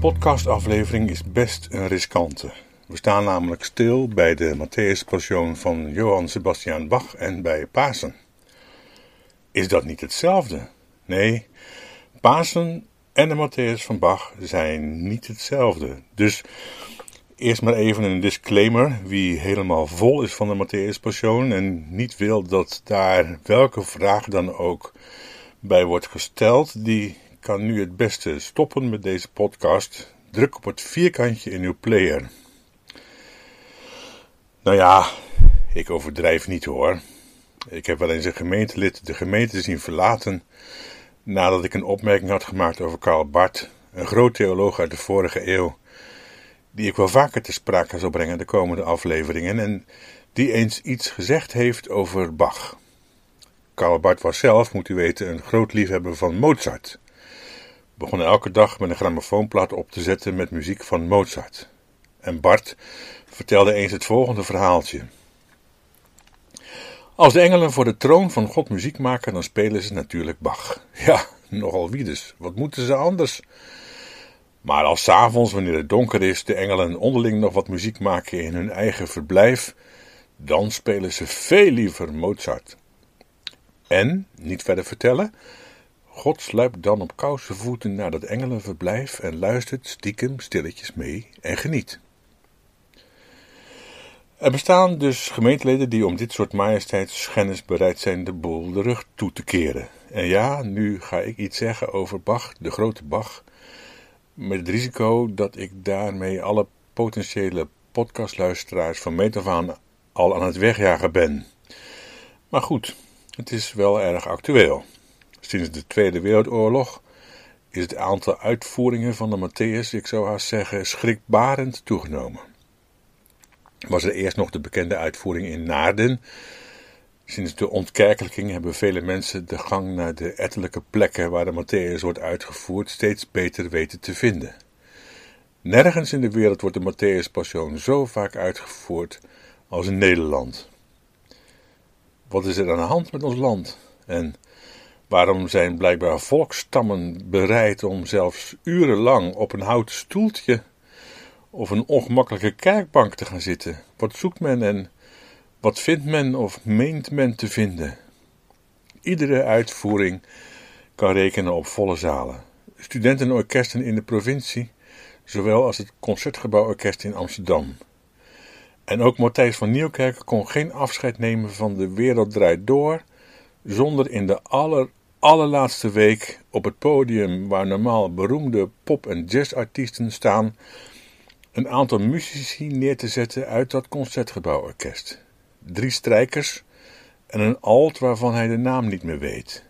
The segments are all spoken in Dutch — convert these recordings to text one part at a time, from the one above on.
Podcastaflevering is best een riskante. We staan namelijk stil bij de Matthäus van Johann Sebastian Bach en bij Pasen. Is dat niet hetzelfde? Nee, Pasen en de Matthäus van Bach zijn niet hetzelfde. Dus eerst maar even een disclaimer. Wie helemaal vol is van de Matthäus Passion en niet wil dat daar welke vraag dan ook bij wordt gesteld, die kan nu het beste stoppen met deze podcast. Druk op het vierkantje in uw player. Nou ja, ik overdrijf niet hoor. Ik heb wel eens een gemeentelid de gemeente zien verlaten nadat ik een opmerking had gemaakt over Karl Barth, een groot theoloog uit de vorige eeuw, die ik wel vaker te sprake zal brengen de komende afleveringen en die eens iets gezegd heeft over Bach. Karl Barth was zelf, moet u weten, een groot liefhebber van Mozart. Begon elke dag met een grammofoonplaat op te zetten met muziek van Mozart. En Bart vertelde eens het volgende verhaaltje. Als de engelen voor de troon van God muziek maken, dan spelen ze natuurlijk Bach. Ja, nogal wie dus. Wat moeten ze anders? Maar als s'avonds, wanneer het donker is, de engelen onderling nog wat muziek maken in hun eigen verblijf, dan spelen ze veel liever Mozart. En, niet verder vertellen, God sluipt dan op koude voeten naar dat engelenverblijf en luistert stiekem stilletjes mee en geniet. Er bestaan dus gemeenteleden die om dit soort majesteitsschennis bereid zijn de boel de rug toe te keren. En ja, nu ga ik iets zeggen over Bach, de grote Bach, met het risico dat ik daarmee alle potentiële podcastluisteraars van meet af al aan het wegjagen ben. Maar goed, het is wel erg actueel. Sinds de Tweede Wereldoorlog is het aantal uitvoeringen van de Matthäus, ik zou haast zeggen, schrikbarend toegenomen was er eerst nog de bekende uitvoering in Naarden. Sinds de ontkerkelijking hebben vele mensen de gang naar de ettelijke plekken waar de Matthäus wordt uitgevoerd steeds beter weten te vinden. Nergens in de wereld wordt de Matthäus Passion zo vaak uitgevoerd als in Nederland. Wat is er aan de hand met ons land? En waarom zijn blijkbaar volkstammen bereid om zelfs urenlang op een houten stoeltje of een ongemakkelijke kerkbank te gaan zitten. Wat zoekt men en wat vindt men of meent men te vinden? Iedere uitvoering kan rekenen op volle zalen. Studentenorkesten in de provincie, zowel als het Concertgebouworkest in Amsterdam. En ook Matthijs van Nieuwkerk kon geen afscheid nemen van de wereld draait door, zonder in de aller, allerlaatste week op het podium waar normaal beroemde pop- en jazzartiesten staan, een aantal muzici neer te zetten uit dat concertgebouworkest. Drie strijkers en een alt waarvan hij de naam niet meer weet.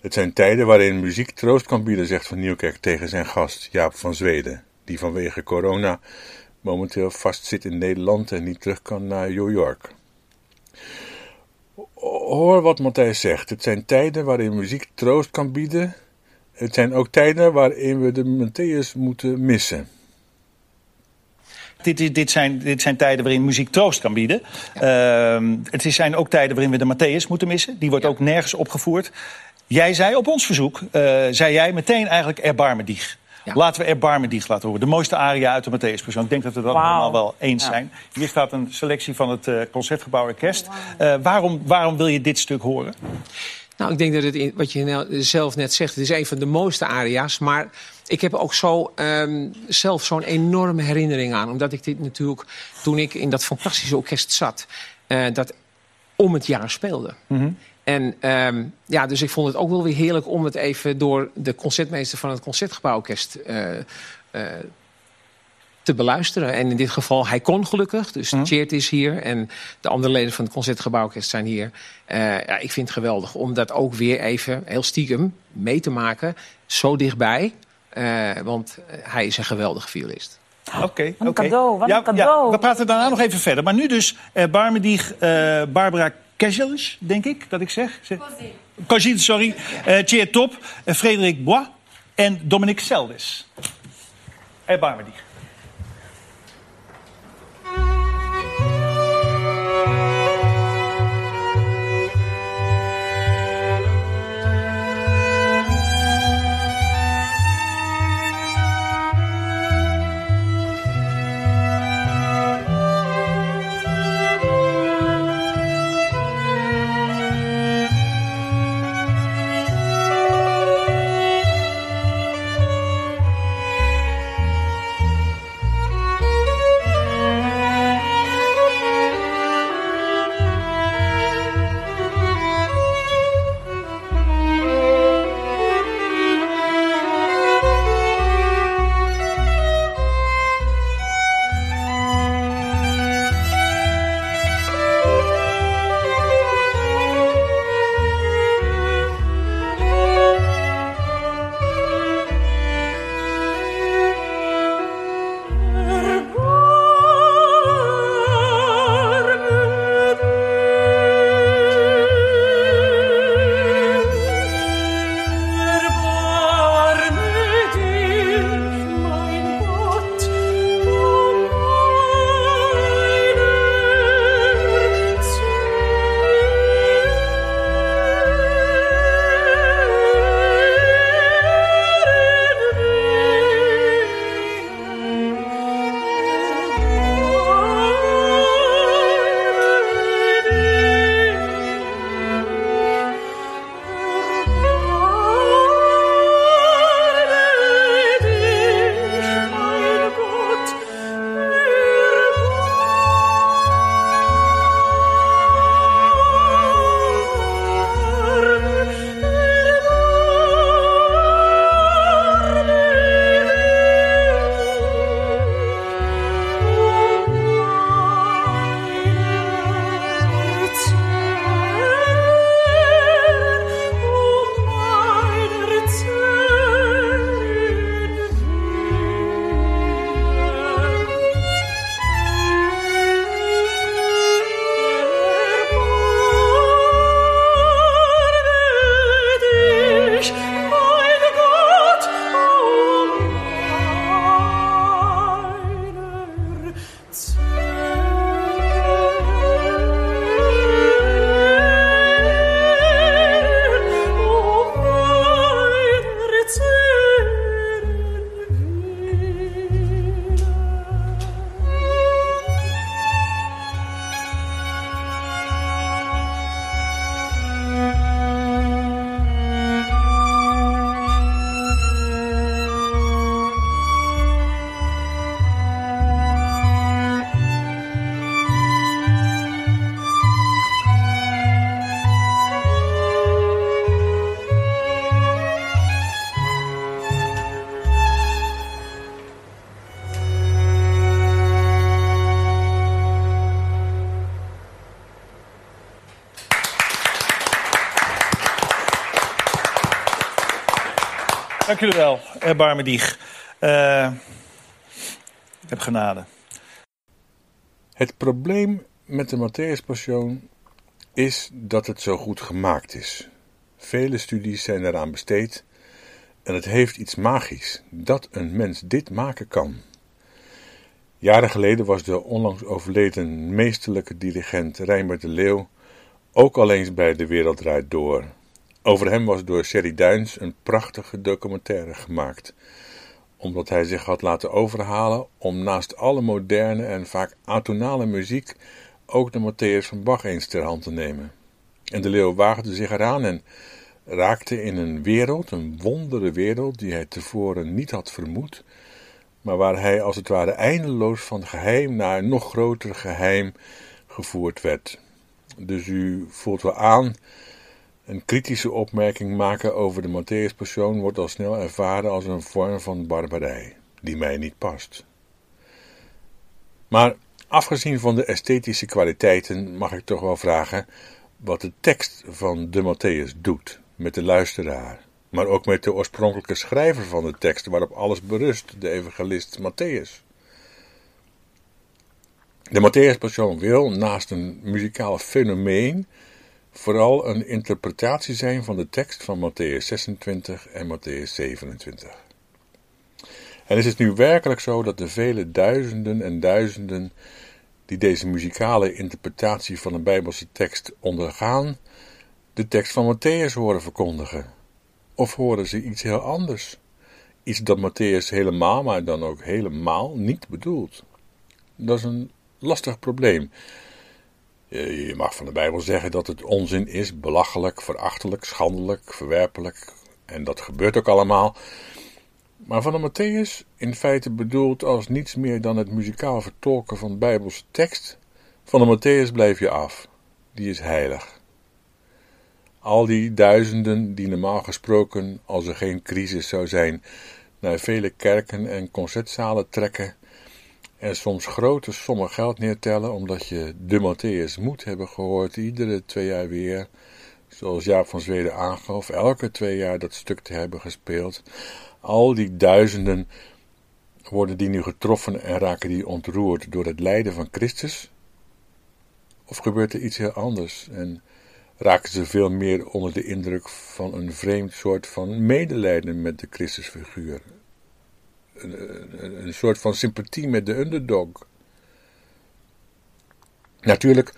Het zijn tijden waarin muziek troost kan bieden, zegt Van Nieuwkerk tegen zijn gast Jaap van Zweden, die vanwege corona momenteel vastzit in Nederland en niet terug kan naar New York. Hoor wat Matthijs zegt. Het zijn tijden waarin muziek troost kan bieden. Het zijn ook tijden waarin we de Matthäus moeten missen. Dit, dit, zijn, dit zijn tijden waarin muziek troost kan bieden. Uh, het zijn ook tijden waarin we de Matthäus moeten missen. Die wordt ook nergens opgevoerd. Jij zei op ons verzoek, uh, zei jij meteen eigenlijk erbarmen dieg. Ja. Laten we erbarmen dieg laten horen. De mooiste aria uit de Matthäus persoon. Ik denk dat we dat wow. allemaal wel eens ja. zijn. Hier staat een selectie van het uh, Concertgebouw Orkest. Uh, waarom, waarom wil je dit stuk horen? Nou, ik denk dat het, wat je zelf net zegt, het is een van de mooiste aria's. Maar ik heb ook zo um, zelf zo'n enorme herinnering aan. Omdat ik dit natuurlijk, toen ik in dat fantastische orkest zat, uh, dat om het jaar speelde. Mm -hmm. En um, ja, dus ik vond het ook wel weer heerlijk om het even door de concertmeester van het Concertgebouworkest uh, uh, te beluisteren. En in dit geval, hij kon gelukkig. Dus mm. Cheert is hier en de andere leden van het Concertgebouworkest zijn hier. Uh, ja, ik vind het geweldig om dat ook weer even heel stiekem mee te maken. Zo dichtbij. Uh, want hij is een geweldige violist. Oké, okay, oké. Okay. cadeau, wat ja, een cadeau. Ja, we praten daarna nog even verder. Maar nu dus uh, Barmedig, uh, Barbara Kezelis, denk ik dat ik zeg. Cogine, sorry. Uh, Tjeer Top, uh, Frederik Bois en Dominique Seldes. En Barmedig. Dank jullie wel, erbarme dieg. Uh, ik heb genade. Het probleem met de Matthäus is dat het zo goed gemaakt is. Vele studies zijn eraan besteed en het heeft iets magisch dat een mens dit maken kan. Jaren geleden was de onlangs overleden meesterlijke dirigent Rijnbert de Leeuw ook al eens bij De Wereld Door. Over hem was door Sherry Duins een prachtige documentaire gemaakt, omdat hij zich had laten overhalen om naast alle moderne en vaak atonale muziek ook de Matthäus van Bach eens ter hand te nemen. En de leeuw waagde zich eraan en raakte in een wereld, een wondere wereld die hij tevoren niet had vermoed, maar waar hij als het ware eindeloos van geheim naar een nog groter geheim gevoerd werd. Dus u voelt wel aan, een kritische opmerking maken over de Matthäus-persoon wordt al snel ervaren als een vorm van barbarij, die mij niet past. Maar afgezien van de esthetische kwaliteiten mag ik toch wel vragen wat de tekst van de Matthäus doet met de luisteraar, maar ook met de oorspronkelijke schrijver van de tekst waarop alles berust, de evangelist Matthäus. De Matthäus-persoon wil, naast een muzikaal fenomeen, vooral een interpretatie zijn van de tekst van Matthäus 26 en Matthäus 27. En is het nu werkelijk zo dat de vele duizenden en duizenden die deze muzikale interpretatie van een Bijbelse tekst ondergaan, de tekst van Matthäus horen verkondigen? Of horen ze iets heel anders? Iets dat Matthäus helemaal, maar dan ook helemaal niet bedoelt? Dat is een lastig probleem. Je mag van de Bijbel zeggen dat het onzin is, belachelijk, verachtelijk, schandelijk, verwerpelijk. En dat gebeurt ook allemaal. Maar van de Matthäus, in feite bedoeld als niets meer dan het muzikaal vertolken van Bijbelse tekst, van de Matthäus blijf je af. Die is heilig. Al die duizenden die normaal gesproken, als er geen crisis zou zijn, naar vele kerken en concertzalen trekken en soms grote sommen geld neertellen omdat je de Matthäus moet hebben gehoord iedere twee jaar weer, zoals Jaap van Zweden aangaf, elke twee jaar dat stuk te hebben gespeeld. Al die duizenden worden die nu getroffen en raken die ontroerd door het lijden van Christus? Of gebeurt er iets heel anders en raken ze veel meer onder de indruk van een vreemd soort van medelijden met de Christusfiguur? Een, soort van sympathie met de underdog. Natuurlijk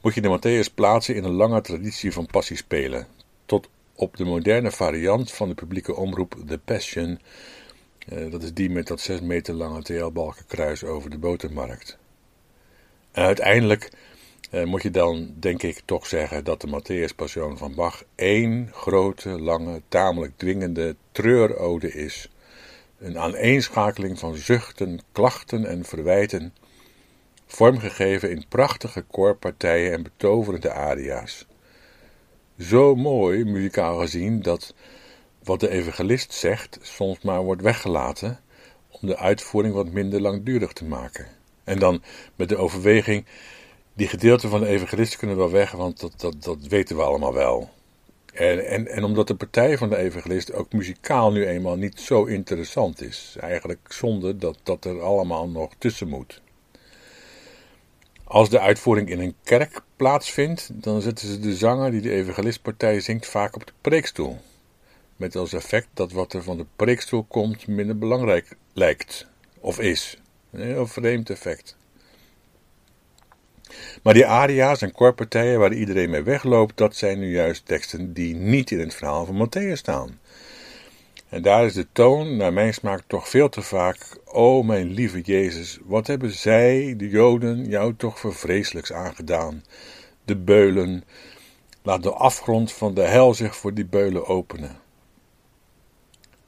moet je de Matthäus plaatsen in een lange traditie van passiespelen, tot op de moderne variant van de publieke omroep The Passion. Eh, dat is die met dat 6 meter lange TL-balkenkruis over de botermarkt. En uiteindelijk eh, moet je dan, denk ik, toch zeggen dat de Matthäus-passion van Bach één grote, lange, tamelijk dwingende treurode is. Een aaneenschakeling van zuchten, klachten en verwijten, vormgegeven in prachtige koorpartijen en betoverende aria's. Zo mooi, muzikaal gezien, dat wat de evangelist zegt soms maar wordt weggelaten om de uitvoering wat minder langdurig te maken. En dan met de overweging die gedeelten van de evangelist kunnen wel weg, want dat, dat, dat weten we allemaal wel. En, en, en omdat de partij van de evangelist ook muzikaal nu eenmaal niet zo interessant is. Eigenlijk zonde dat dat er allemaal nog tussen moet. Als de uitvoering in een kerk plaatsvindt, dan zetten ze de zanger die de evangelistpartij zingt vaak op de preekstoel. Met als effect dat wat er van de preekstoel komt minder belangrijk lijkt. Of is. Een heel vreemd effect. Maar die aria's en koorpartijen waar iedereen mee wegloopt, dat zijn nu juist teksten die niet in het verhaal van Matthäus staan. En daar is de toon, naar mijn smaak, toch veel te vaak: O mijn lieve Jezus, wat hebben zij, de Joden, jou toch vreselijks aangedaan? De beulen, laat de afgrond van de hel zich voor die beulen openen.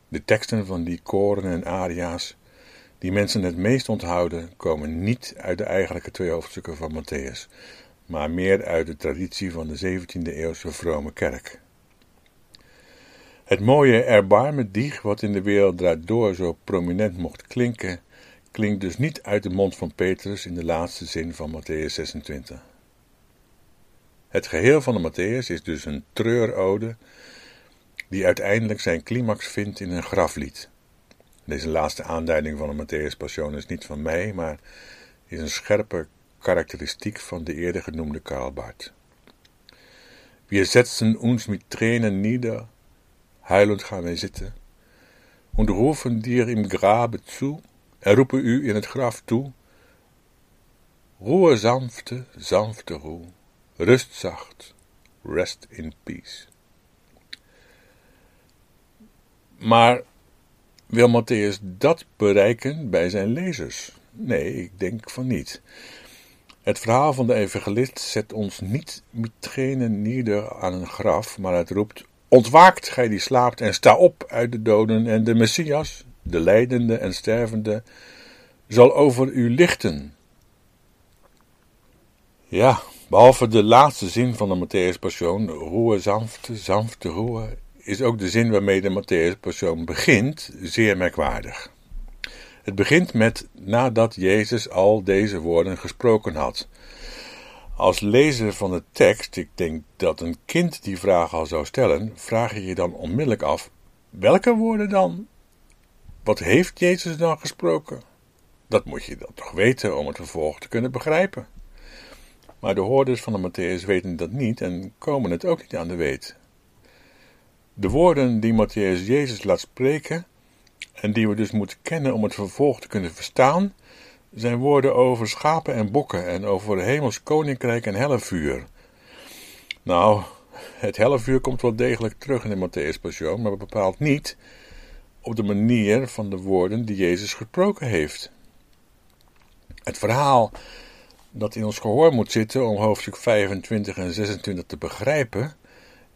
De teksten van die koren en aria's die mensen het meest onthouden, komen niet uit de eigenlijke twee hoofdstukken van Matthäus, maar meer uit de traditie van de 17e eeuwse vrome kerk. Het mooie erbarme dieg, wat in de wereld draait door zo prominent mocht klinken, klinkt dus niet uit de mond van Petrus in de laatste zin van Matthäus 26. Het geheel van de Matthäus is dus een treurode, die uiteindelijk zijn climax vindt in een graflied. Deze laatste aanduiding van de Matthäus Passion is niet van mij, maar is een scherpe karakteristiek van de eerder genoemde Karl Barth. Wir setzen uns mit Tränen nieder, huilend gaan wij zitten, und rufen dir im Grabe zu, en roepen u in het graf toe, Ruhe sanfte, sanfte Ruhe, rust zacht, rest in peace. Maar wil Matthäus dat bereiken bij zijn lezers? Nee, ik denk van niet. Het verhaal van de evangelist zet ons niet metgene nieder aan een graf, maar het roept: Ontwaakt, gij die slaapt, en sta op uit de doden, en de Messias, de lijdende en stervende, zal over u lichten. Ja, behalve de laatste zin van de Matthäus Passion, roe zanfte, zanfte roe, is ook de zin waarmee de Matthäus Passion begint zeer merkwaardig. Het begint met nadat Jezus al deze woorden gesproken had. Als lezer van de tekst, ik denk dat een kind die vraag al zou stellen, vraag je je dan onmiddellijk af: welke woorden dan? Wat heeft Jezus dan gesproken? Dat moet je dan toch weten om het vervolg te kunnen begrijpen. Maar de hoorders van de Matthäus weten dat niet en komen het ook niet aan de weet. De woorden die Matthäus Jezus laat spreken, en die we dus moeten kennen om het vervolg te kunnen verstaan, zijn woorden over schapen en bokken en over hemels koninkrijk en hellevuur. Nou, het hellevuur komt wel degelijk terug in de Matthäus Passion, maar bepaalt niet op de manier van de woorden die Jezus gesproken heeft. Het verhaal dat in ons gehoor moet zitten om hoofdstuk 25 en 26 te begrijpen,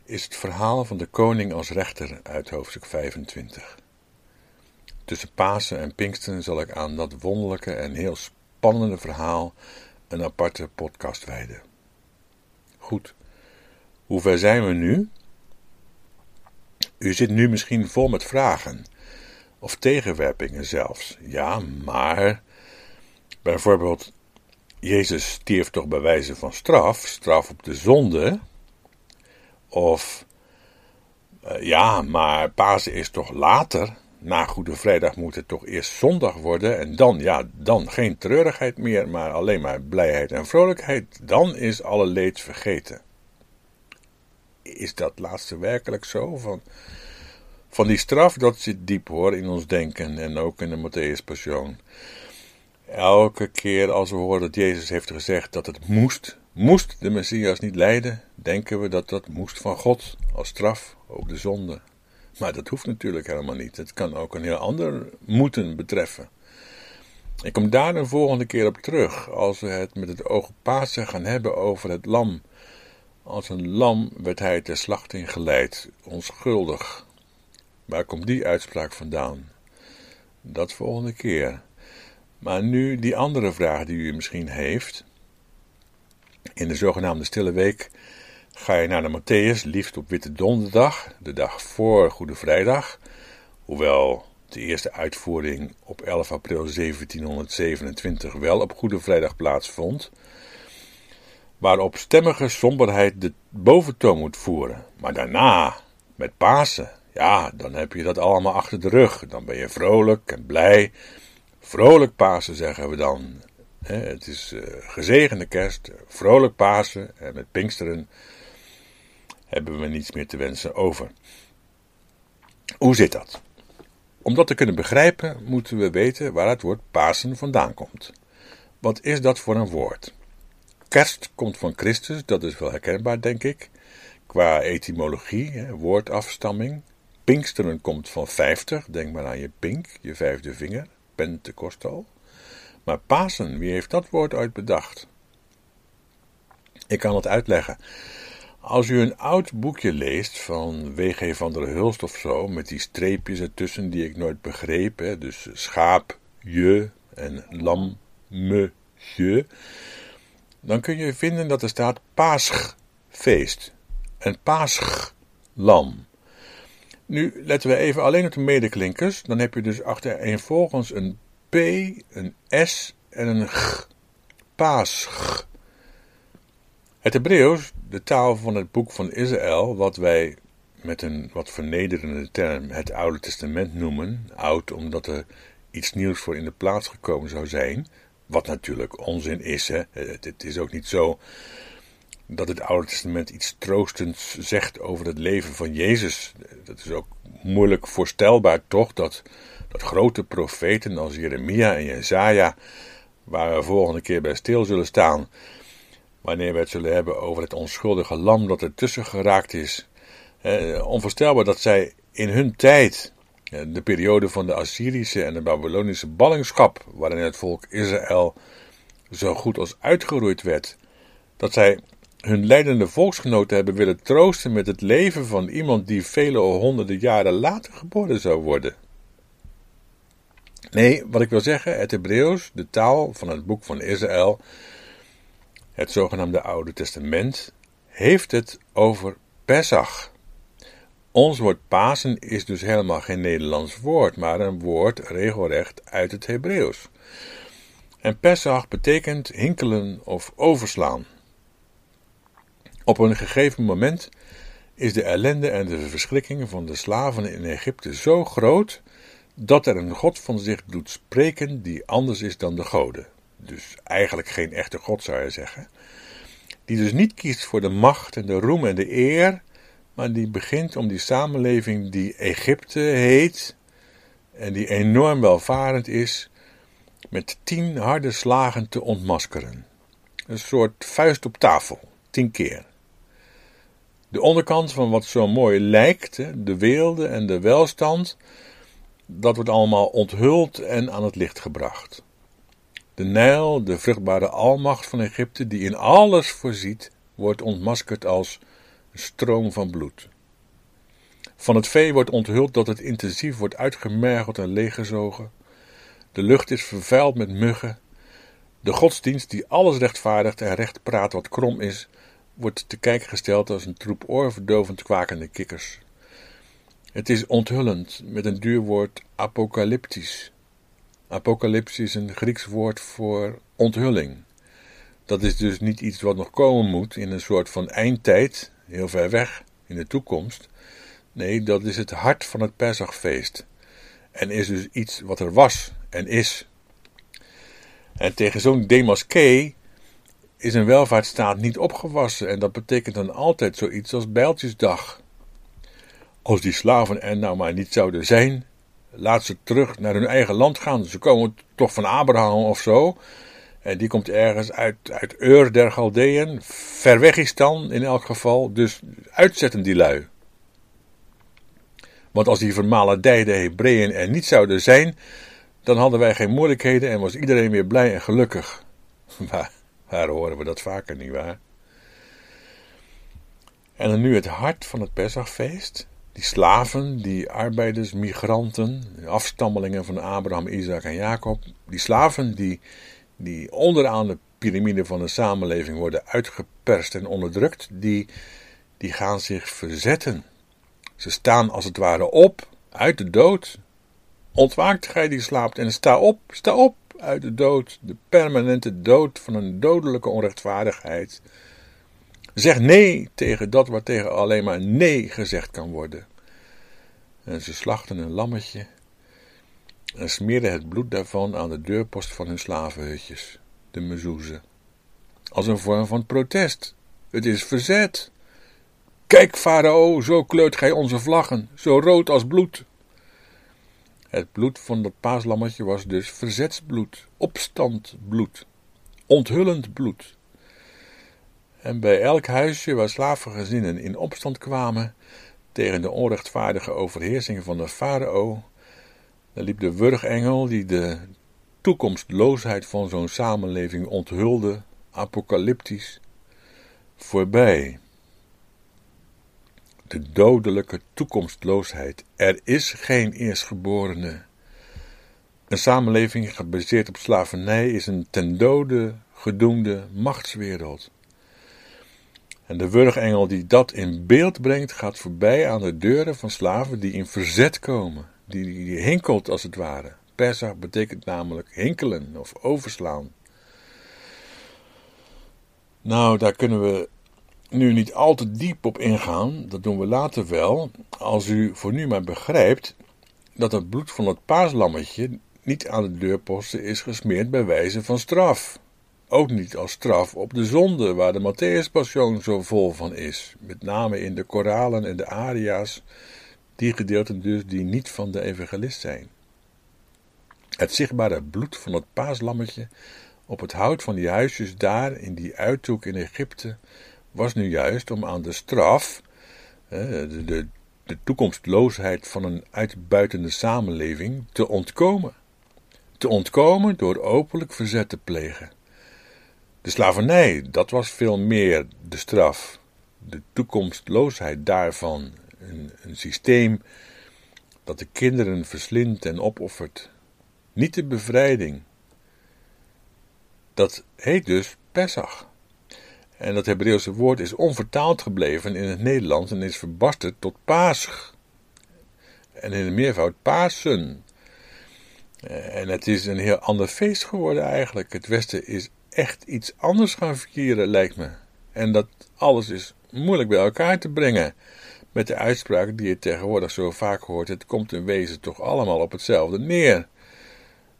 is het verhaal van de koning als rechter uit hoofdstuk 25. Tussen Pasen en Pinksteren zal ik aan dat wonderlijke en heel spannende verhaal een aparte podcast wijden. Goed, hoe ver zijn we nu? U zit nu misschien vol met vragen, of tegenwerpingen zelfs. Ja, maar. Bijvoorbeeld, Jezus stierf toch bij wijze van straf, straf op de zonde. Of, uh, ja, maar Pasen is toch later? na Goede Vrijdag moet het toch eerst zondag worden en dan, ja, dan geen treurigheid meer, maar alleen maar blijheid en vrolijkheid. Dan is alle leed vergeten. Is dat laatste werkelijk zo? Van, van die straf, dat zit diep hoor in ons denken en ook in de Matthäus Passion. Elke keer als we horen dat Jezus heeft gezegd dat het moest, moest de Messias niet lijden, denken we dat dat moest van God als straf op de zonde maar dat hoeft natuurlijk helemaal niet. Het kan ook een heel ander moeten betreffen. Ik kom daar een volgende keer op terug, als we het met het oog op Pasen gaan hebben over het lam. Als een lam werd hij ter slachting geleid, onschuldig. Waar komt die uitspraak vandaan? Dat volgende keer. Maar nu die andere vraag die u misschien heeft. In de zogenaamde Stille Week Ga je naar de Matthäus, liefst op Witte Donderdag, de dag voor Goede Vrijdag, hoewel de eerste uitvoering op 11 april 1727 wel op Goede Vrijdag plaatsvond, waarop stemmige somberheid de boventoon moet voeren. Maar daarna, met Pasen, ja, dan heb je dat allemaal achter de rug. Dan ben je vrolijk en blij. Vrolijk Pasen zeggen we dan. Het is uh, gezegende kerst, vrolijk Pasen en met Pinksteren hebben we niets meer te wensen over. Hoe zit dat? Om dat te kunnen begrijpen, moeten we weten waar het woord Pasen vandaan komt. Wat is dat voor een woord? Kerst komt van Christus, dat is wel herkenbaar, denk ik, qua etymologie, woordafstamming. Pinksteren komt van 50, denk maar aan je pink, je vijfde vinger, Pentecostal. Maar Pasen, wie heeft dat woord ooit bedacht? Ik kan het uitleggen. Als u een oud boekje leest van W.G. van der Hulst of zo, met die streepjes ertussen die ik nooit begreep, hè, dus schaap, je en lam, me, je, dan kun je vinden dat er staat Paaschfeest, een Paaschlam. Nu letten we even alleen op de medeklinkers, dan heb je dus achtereenvolgens een P, een S en een G. Paasch. Het Hebreeuws, de taal van het boek van Israël, wat wij met een wat vernederende term het Oude Testament noemen. Oud omdat er iets nieuws voor in de plaats gekomen zou zijn. Wat natuurlijk onzin is. Hè? Het, is ook niet zo dat het Oude Testament iets troostends zegt over het leven van Jezus. Dat is ook moeilijk voorstelbaar, toch? Dat, dat grote profeten als Jeremia en Jezaja, waar we volgende keer bij stil zullen staan, wanneer we het zullen hebben over het onschuldige lam dat ertussen geraakt is. Eh, onvoorstelbaar dat zij in hun tijd, de periode van de Assyrische en de Babylonische ballingschap, waarin het volk Israël zo goed als uitgeroeid werd, dat zij hun leidende volksgenoten hebben willen troosten met het leven van iemand die vele honderden jaren later geboren zou worden. Nee, wat ik wil zeggen, het Hebreeuws, de taal van het boek van Israël, het zogenaamde Oude Testament, heeft het over Pesach. Ons woord Pasen is dus helemaal geen Nederlands woord, maar een woord regelrecht uit het Hebreeuws. En Pesach betekent hinkelen of overslaan. Op een gegeven moment is de ellende en de verschrikkingen van de slaven in Egypte zo groot dat er een God van zich doet spreken die anders is dan de goden. Dus eigenlijk geen echte God zou je zeggen. Die dus niet kiest voor de macht en de roem en de eer, maar die begint om die samenleving die Egypte heet en die enorm welvarend is, met tien harde slagen te ontmaskeren. Een soort vuist op tafel, tien keer. De onderkant van wat zo mooi lijkt, de weelde en de welstand, dat wordt allemaal onthuld en aan het licht gebracht. De Nijl, de vruchtbare almacht van Egypte, die in alles voorziet, wordt ontmaskerd als een stroom van bloed. Van het vee wordt onthuld dat het intensief wordt uitgemergeld en leeggezogen. De lucht is vervuild met muggen. De godsdienst die alles rechtvaardigt en recht praat wat krom is, wordt te kijk gesteld als een troep oorverdovend kwakende kikkers. Het is onthullend, met een duur woord apocalyptisch. Apocalypse is een Grieks woord voor onthulling. Dat is dus niet iets wat nog komen moet in een soort van eindtijd, heel ver weg, in de toekomst. Nee, dat is het hart van het Pesachfeest. En is dus iets wat er was en is. En tegen zo'n demasqué is een welvaartsstaat niet opgewassen en dat betekent dan altijd zoiets als Bijltjesdag. Als die slaven er nou maar niet zouden zijn, laat ze terug naar hun eigen land gaan. Ze komen toch van Abraham of zo. En die komt ergens uit, uit Ur der Galdeën. Ver weg is dan in elk geval. Dus uitzetten die lui. Want als die vermaledijde Hebreeën er niet zouden zijn, dan hadden wij geen moeilijkheden en was iedereen weer blij en gelukkig. Maar waar horen we dat vaker, nietwaar? En dan nu het hart van het Pesachfeest. Die slaven, die arbeiders, migranten, afstammelingen van Abraham, Isaac en Jacob. Die slaven die, die onderaan de piramide van de samenleving worden uitgeperst en onderdrukt, die, die gaan zich verzetten. Ze staan als het ware op uit de dood. Ontwaakt gij die slaapt en sta op, sta op uit de dood, de permanente dood van een dodelijke onrechtvaardigheid. Zeg nee tegen dat wat tegen alleen maar nee gezegd kan worden. En ze slachten een lammetje en smeerden het bloed daarvan aan de deurpost van hun slavenhutjes, de mezoezen. Als een vorm van protest. Het is verzet. Kijk, farao, zo kleurt gij onze vlaggen, zo rood als bloed. Het bloed van dat paaslammetje was dus verzetsbloed, opstandbloed, onthullend bloed. En bij elk huisje waar slavengezinnen in opstand kwamen tegen de onrechtvaardige overheersing van de farao, liep de wurgengel die de toekomstloosheid van zo'n samenleving onthulde, apocalyptisch, voorbij. De dodelijke toekomstloosheid. Er is geen eerstgeborene. Een samenleving gebaseerd op slavernij is een ten dode gedoemde machtswereld. En de wurgengel die dat in beeld brengt, gaat voorbij aan de deuren van slaven die in verzet komen. Die, die hinkelt als het ware. Pesach betekent namelijk hinkelen of overslaan. Nou, daar kunnen we nu niet al te diep op ingaan, dat doen we later wel, als u voor nu maar begrijpt dat het bloed van het paaslammetje niet aan de deurposten is gesmeerd bij wijze van straf. Ook niet als straf op de zonde, waar de Matthäus-passion zo vol van is, met name in de koralen en de aria's, die gedeelten dus die niet van de evangelist zijn. Het zichtbare bloed van het paaslammetje op het hout van die huisjes daar in die uithoek in Egypte was nu juist om aan de straf, de, de, de toekomstloosheid van een uitbuitende samenleving, te ontkomen. Te ontkomen door openlijk verzet te plegen. De slavernij, dat was veel meer de straf. De toekomstloosheid daarvan, een, een systeem dat de kinderen verslindt en opoffert. Niet de bevrijding. Dat heet dus Pesach. En dat Hebreeuwse woord is onvertaald gebleven in het Nederlands en is verbasterd tot Pasch. En in de meervoud Pasen. En het is een heel ander feest geworden eigenlijk. Het Westen is echt iets anders gaan vieren, lijkt me. En dat alles is moeilijk bij elkaar te brengen. Met de uitspraak die je tegenwoordig zo vaak hoort: het komt in wezen toch allemaal op hetzelfde neer.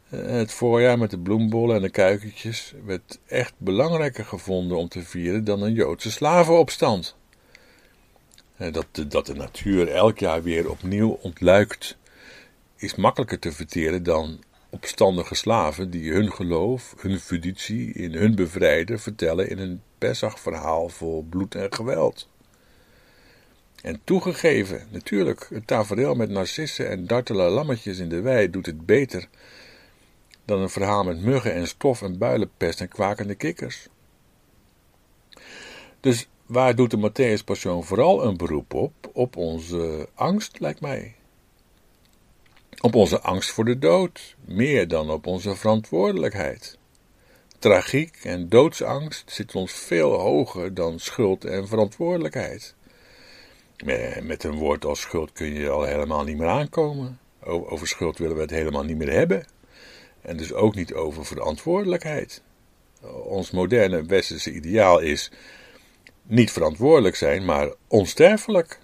Het voorjaar met de bloembollen en de kuikentjes werd echt belangrijker gevonden om te vieren dan een Joodse slavenopstand. Dat de, dat de natuur elk jaar weer opnieuw ontluikt, is makkelijker te verteren dan opstandige slaven die hun geloof, hun fiducie in hun bevrijder vertellen in een Pesach-verhaal vol bloed en geweld. En toegegeven, natuurlijk, het tafereel met narcissen en dartele lammetjes in de wei doet het beter dan een verhaal met muggen en stof en builenpest en kwakende kikkers. Dus waar doet de Matthäus-passion vooral een beroep op? Op onze angst, lijkt mij. Op onze angst voor de dood, meer dan op onze verantwoordelijkheid. Tragiek en doodsangst zit ons veel hoger dan schuld en verantwoordelijkheid. Met een woord als schuld kun je al helemaal niet meer aankomen. Over schuld willen we het helemaal niet meer hebben. En dus ook niet over verantwoordelijkheid. Ons moderne westerse ideaal is niet verantwoordelijk zijn, maar onsterfelijk.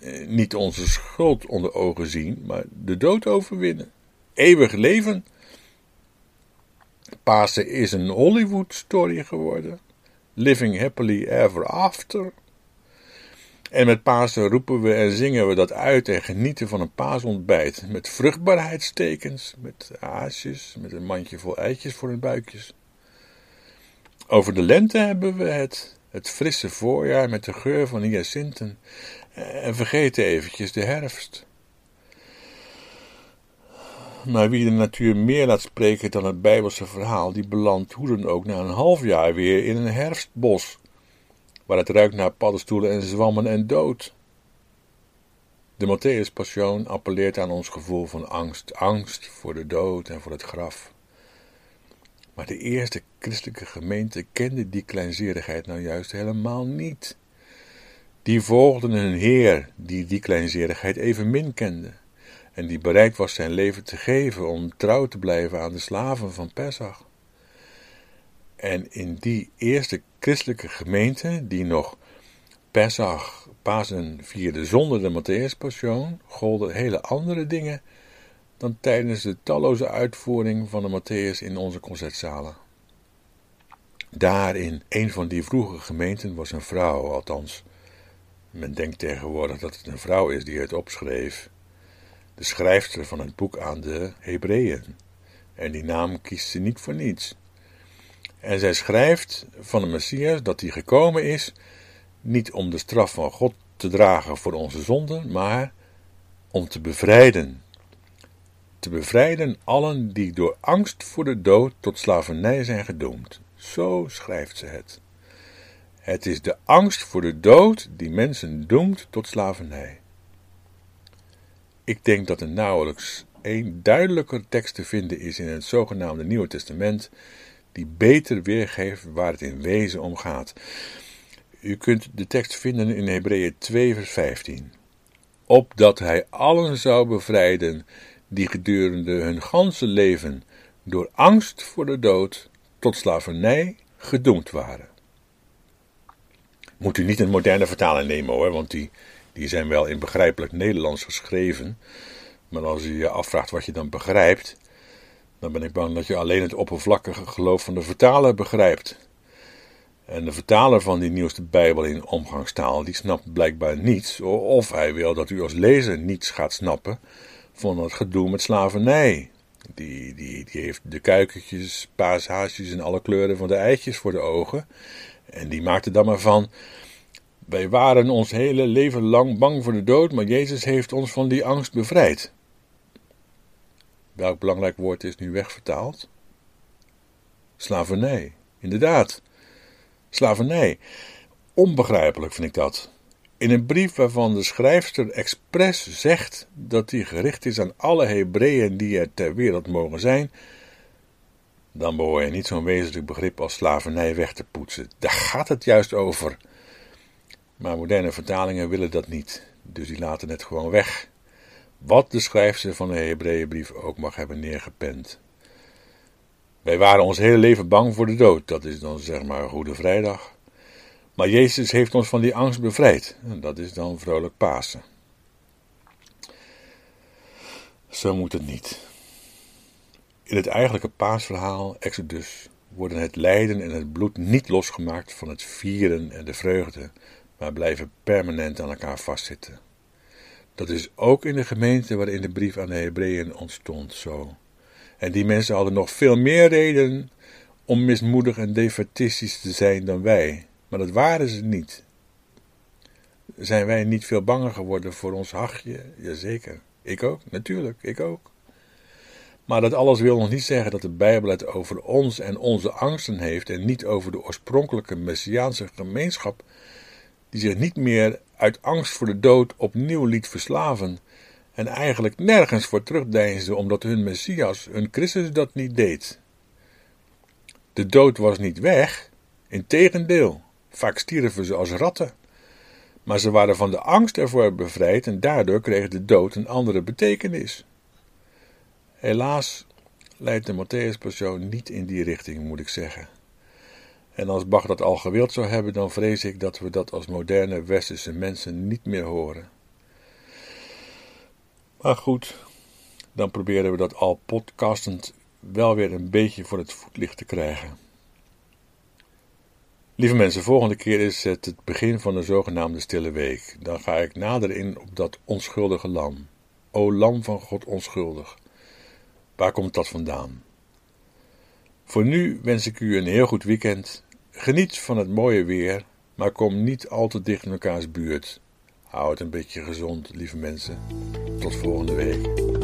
Eh, niet onze schuld onder ogen zien, maar de dood overwinnen. Eeuwig leven. Pasen is een Hollywood-story geworden. Living happily ever after. En met Pasen roepen we en zingen we dat uit en genieten van een paasontbijt. Met vruchtbaarheidstekens, met aasjes, met een mandje vol eitjes voor hun buikjes. Over de lente hebben we het, het frisse voorjaar met de geur van hyacinten. En vergeten eventjes de herfst. Maar wie de natuur meer laat spreken dan het Bijbelse verhaal, die belandt hoe dan ook na een half jaar weer in een herfstbos waar het ruikt naar paddenstoelen en zwammen en dood. De Matthäus Passion appelleert aan ons gevoel van angst, angst voor de dood en voor het graf. Maar de eerste christelijke gemeente kende die kleinzerigheid nou juist helemaal niet. Die volgden een Heer die die kleinzerigheid evenmin kende en die bereid was zijn leven te geven om trouw te blijven aan de slaven van Pesach. En in die eerste christelijke gemeente, die nog Pesach, Pasen vierde zonder de Matthäus-passion, golden hele andere dingen dan tijdens de talloze uitvoering van de Matthäus in onze concertzalen. Daar in een van die vroege gemeenten was een vrouw, althans, men denkt tegenwoordig dat het een vrouw is die het opschreef, de schrijfster van het boek aan de Hebreeën. En die naam kiest ze niet voor niets. En zij schrijft van de Messias dat hij gekomen is, niet om de straf van God te dragen voor onze zonden, maar om te bevrijden. Te bevrijden allen die door angst voor de dood tot slavernij zijn gedoemd. Zo schrijft ze het. Het is de angst voor de dood die mensen doemt tot slavernij. Ik denk dat er nauwelijks één duidelijker tekst te vinden is in het zogenaamde Nieuwe Testament die beter weergeeft waar het in wezen om gaat. U kunt de tekst vinden in Hebreeën 2, vers 15. Opdat hij allen zou bevrijden die gedurende hun ganse leven door angst voor de dood tot slavernij gedoemd waren. Moet u niet een moderne vertaling nemen hoor, want die, die zijn wel in begrijpelijk Nederlands geschreven. Maar als u je afvraagt wat je dan begrijpt, dan ben ik bang dat je alleen het oppervlakkige geloof van de vertaler begrijpt. En de vertaler van die nieuwste Bijbel in omgangstaal, die snapt blijkbaar niets, of hij wil dat u als lezer niets gaat snappen van het gedoe met slavernij. Die, die, die heeft de kuikentjes, paashaasjes en alle kleuren van de eitjes voor de ogen. En die maakt er dan maar van. Wij waren ons hele leven lang bang voor de dood, maar Jezus heeft ons van die angst bevrijd. Welk belangrijk woord is nu wegvertaald? Slavernij, inderdaad. Slavernij. Onbegrijpelijk vind ik dat. In een brief waarvan de schrijfster expres zegt dat die gericht is aan alle Hebreeën die er ter wereld mogen zijn, dan behoor je niet zo'n wezenlijk begrip als slavernij weg te poetsen. Daar gaat het juist over. Maar moderne vertalingen willen dat niet, dus die laten het gewoon weg. Wat de schrijfster van de Hebreeënbrief ook mag hebben neergepend. Wij waren ons hele leven bang voor de dood, dat is dan zeg maar Goede Vrijdag. Maar Jezus heeft ons van die angst bevrijd, en dat is dan vrolijk Pasen. Zo moet het niet. In het eigenlijke paasverhaal, Exodus, worden het lijden en het bloed niet losgemaakt van het vieren en de vreugde, maar blijven permanent aan elkaar vastzitten. Dat is ook in de gemeente waarin de brief aan de Hebreeën ontstond zo. En die mensen hadden nog veel meer reden om mismoedig en defatistisch te zijn dan wij, maar dat waren ze niet. Zijn wij niet veel banger geworden voor ons hachje? Jazeker. Ik ook, natuurlijk, ik ook. Maar dat alles wil nog niet zeggen dat de Bijbel het over ons en onze angsten heeft en niet over de oorspronkelijke Messiaanse gemeenschap, die zich niet meer uit angst voor de dood opnieuw liet verslaven en eigenlijk nergens voor terugdeinsde omdat hun Messias, hun Christus, dat niet deed. De dood was niet weg, integendeel, vaak stierven ze als ratten. Maar ze waren van de angst ervoor bevrijd en daardoor kreeg de dood een andere betekenis. Helaas leidt de Matthäus-persoon niet in die richting, moet ik zeggen. En als Bach dat al gewild zou hebben, dan vrees ik dat we dat als moderne westerse mensen niet meer horen. Maar goed, dan proberen we dat al podcastend wel weer een beetje voor het voetlicht te krijgen. Lieve mensen, volgende keer is het het begin van de zogenaamde Stille Week. Dan ga ik nader in op dat onschuldige lam. O lam van God onschuldig. Waar komt dat vandaan? Voor nu wens ik u een heel goed weekend. Geniet van het mooie weer, maar kom niet al te dicht in elkaars buurt. Houd het een beetje gezond, lieve mensen. Tot volgende week.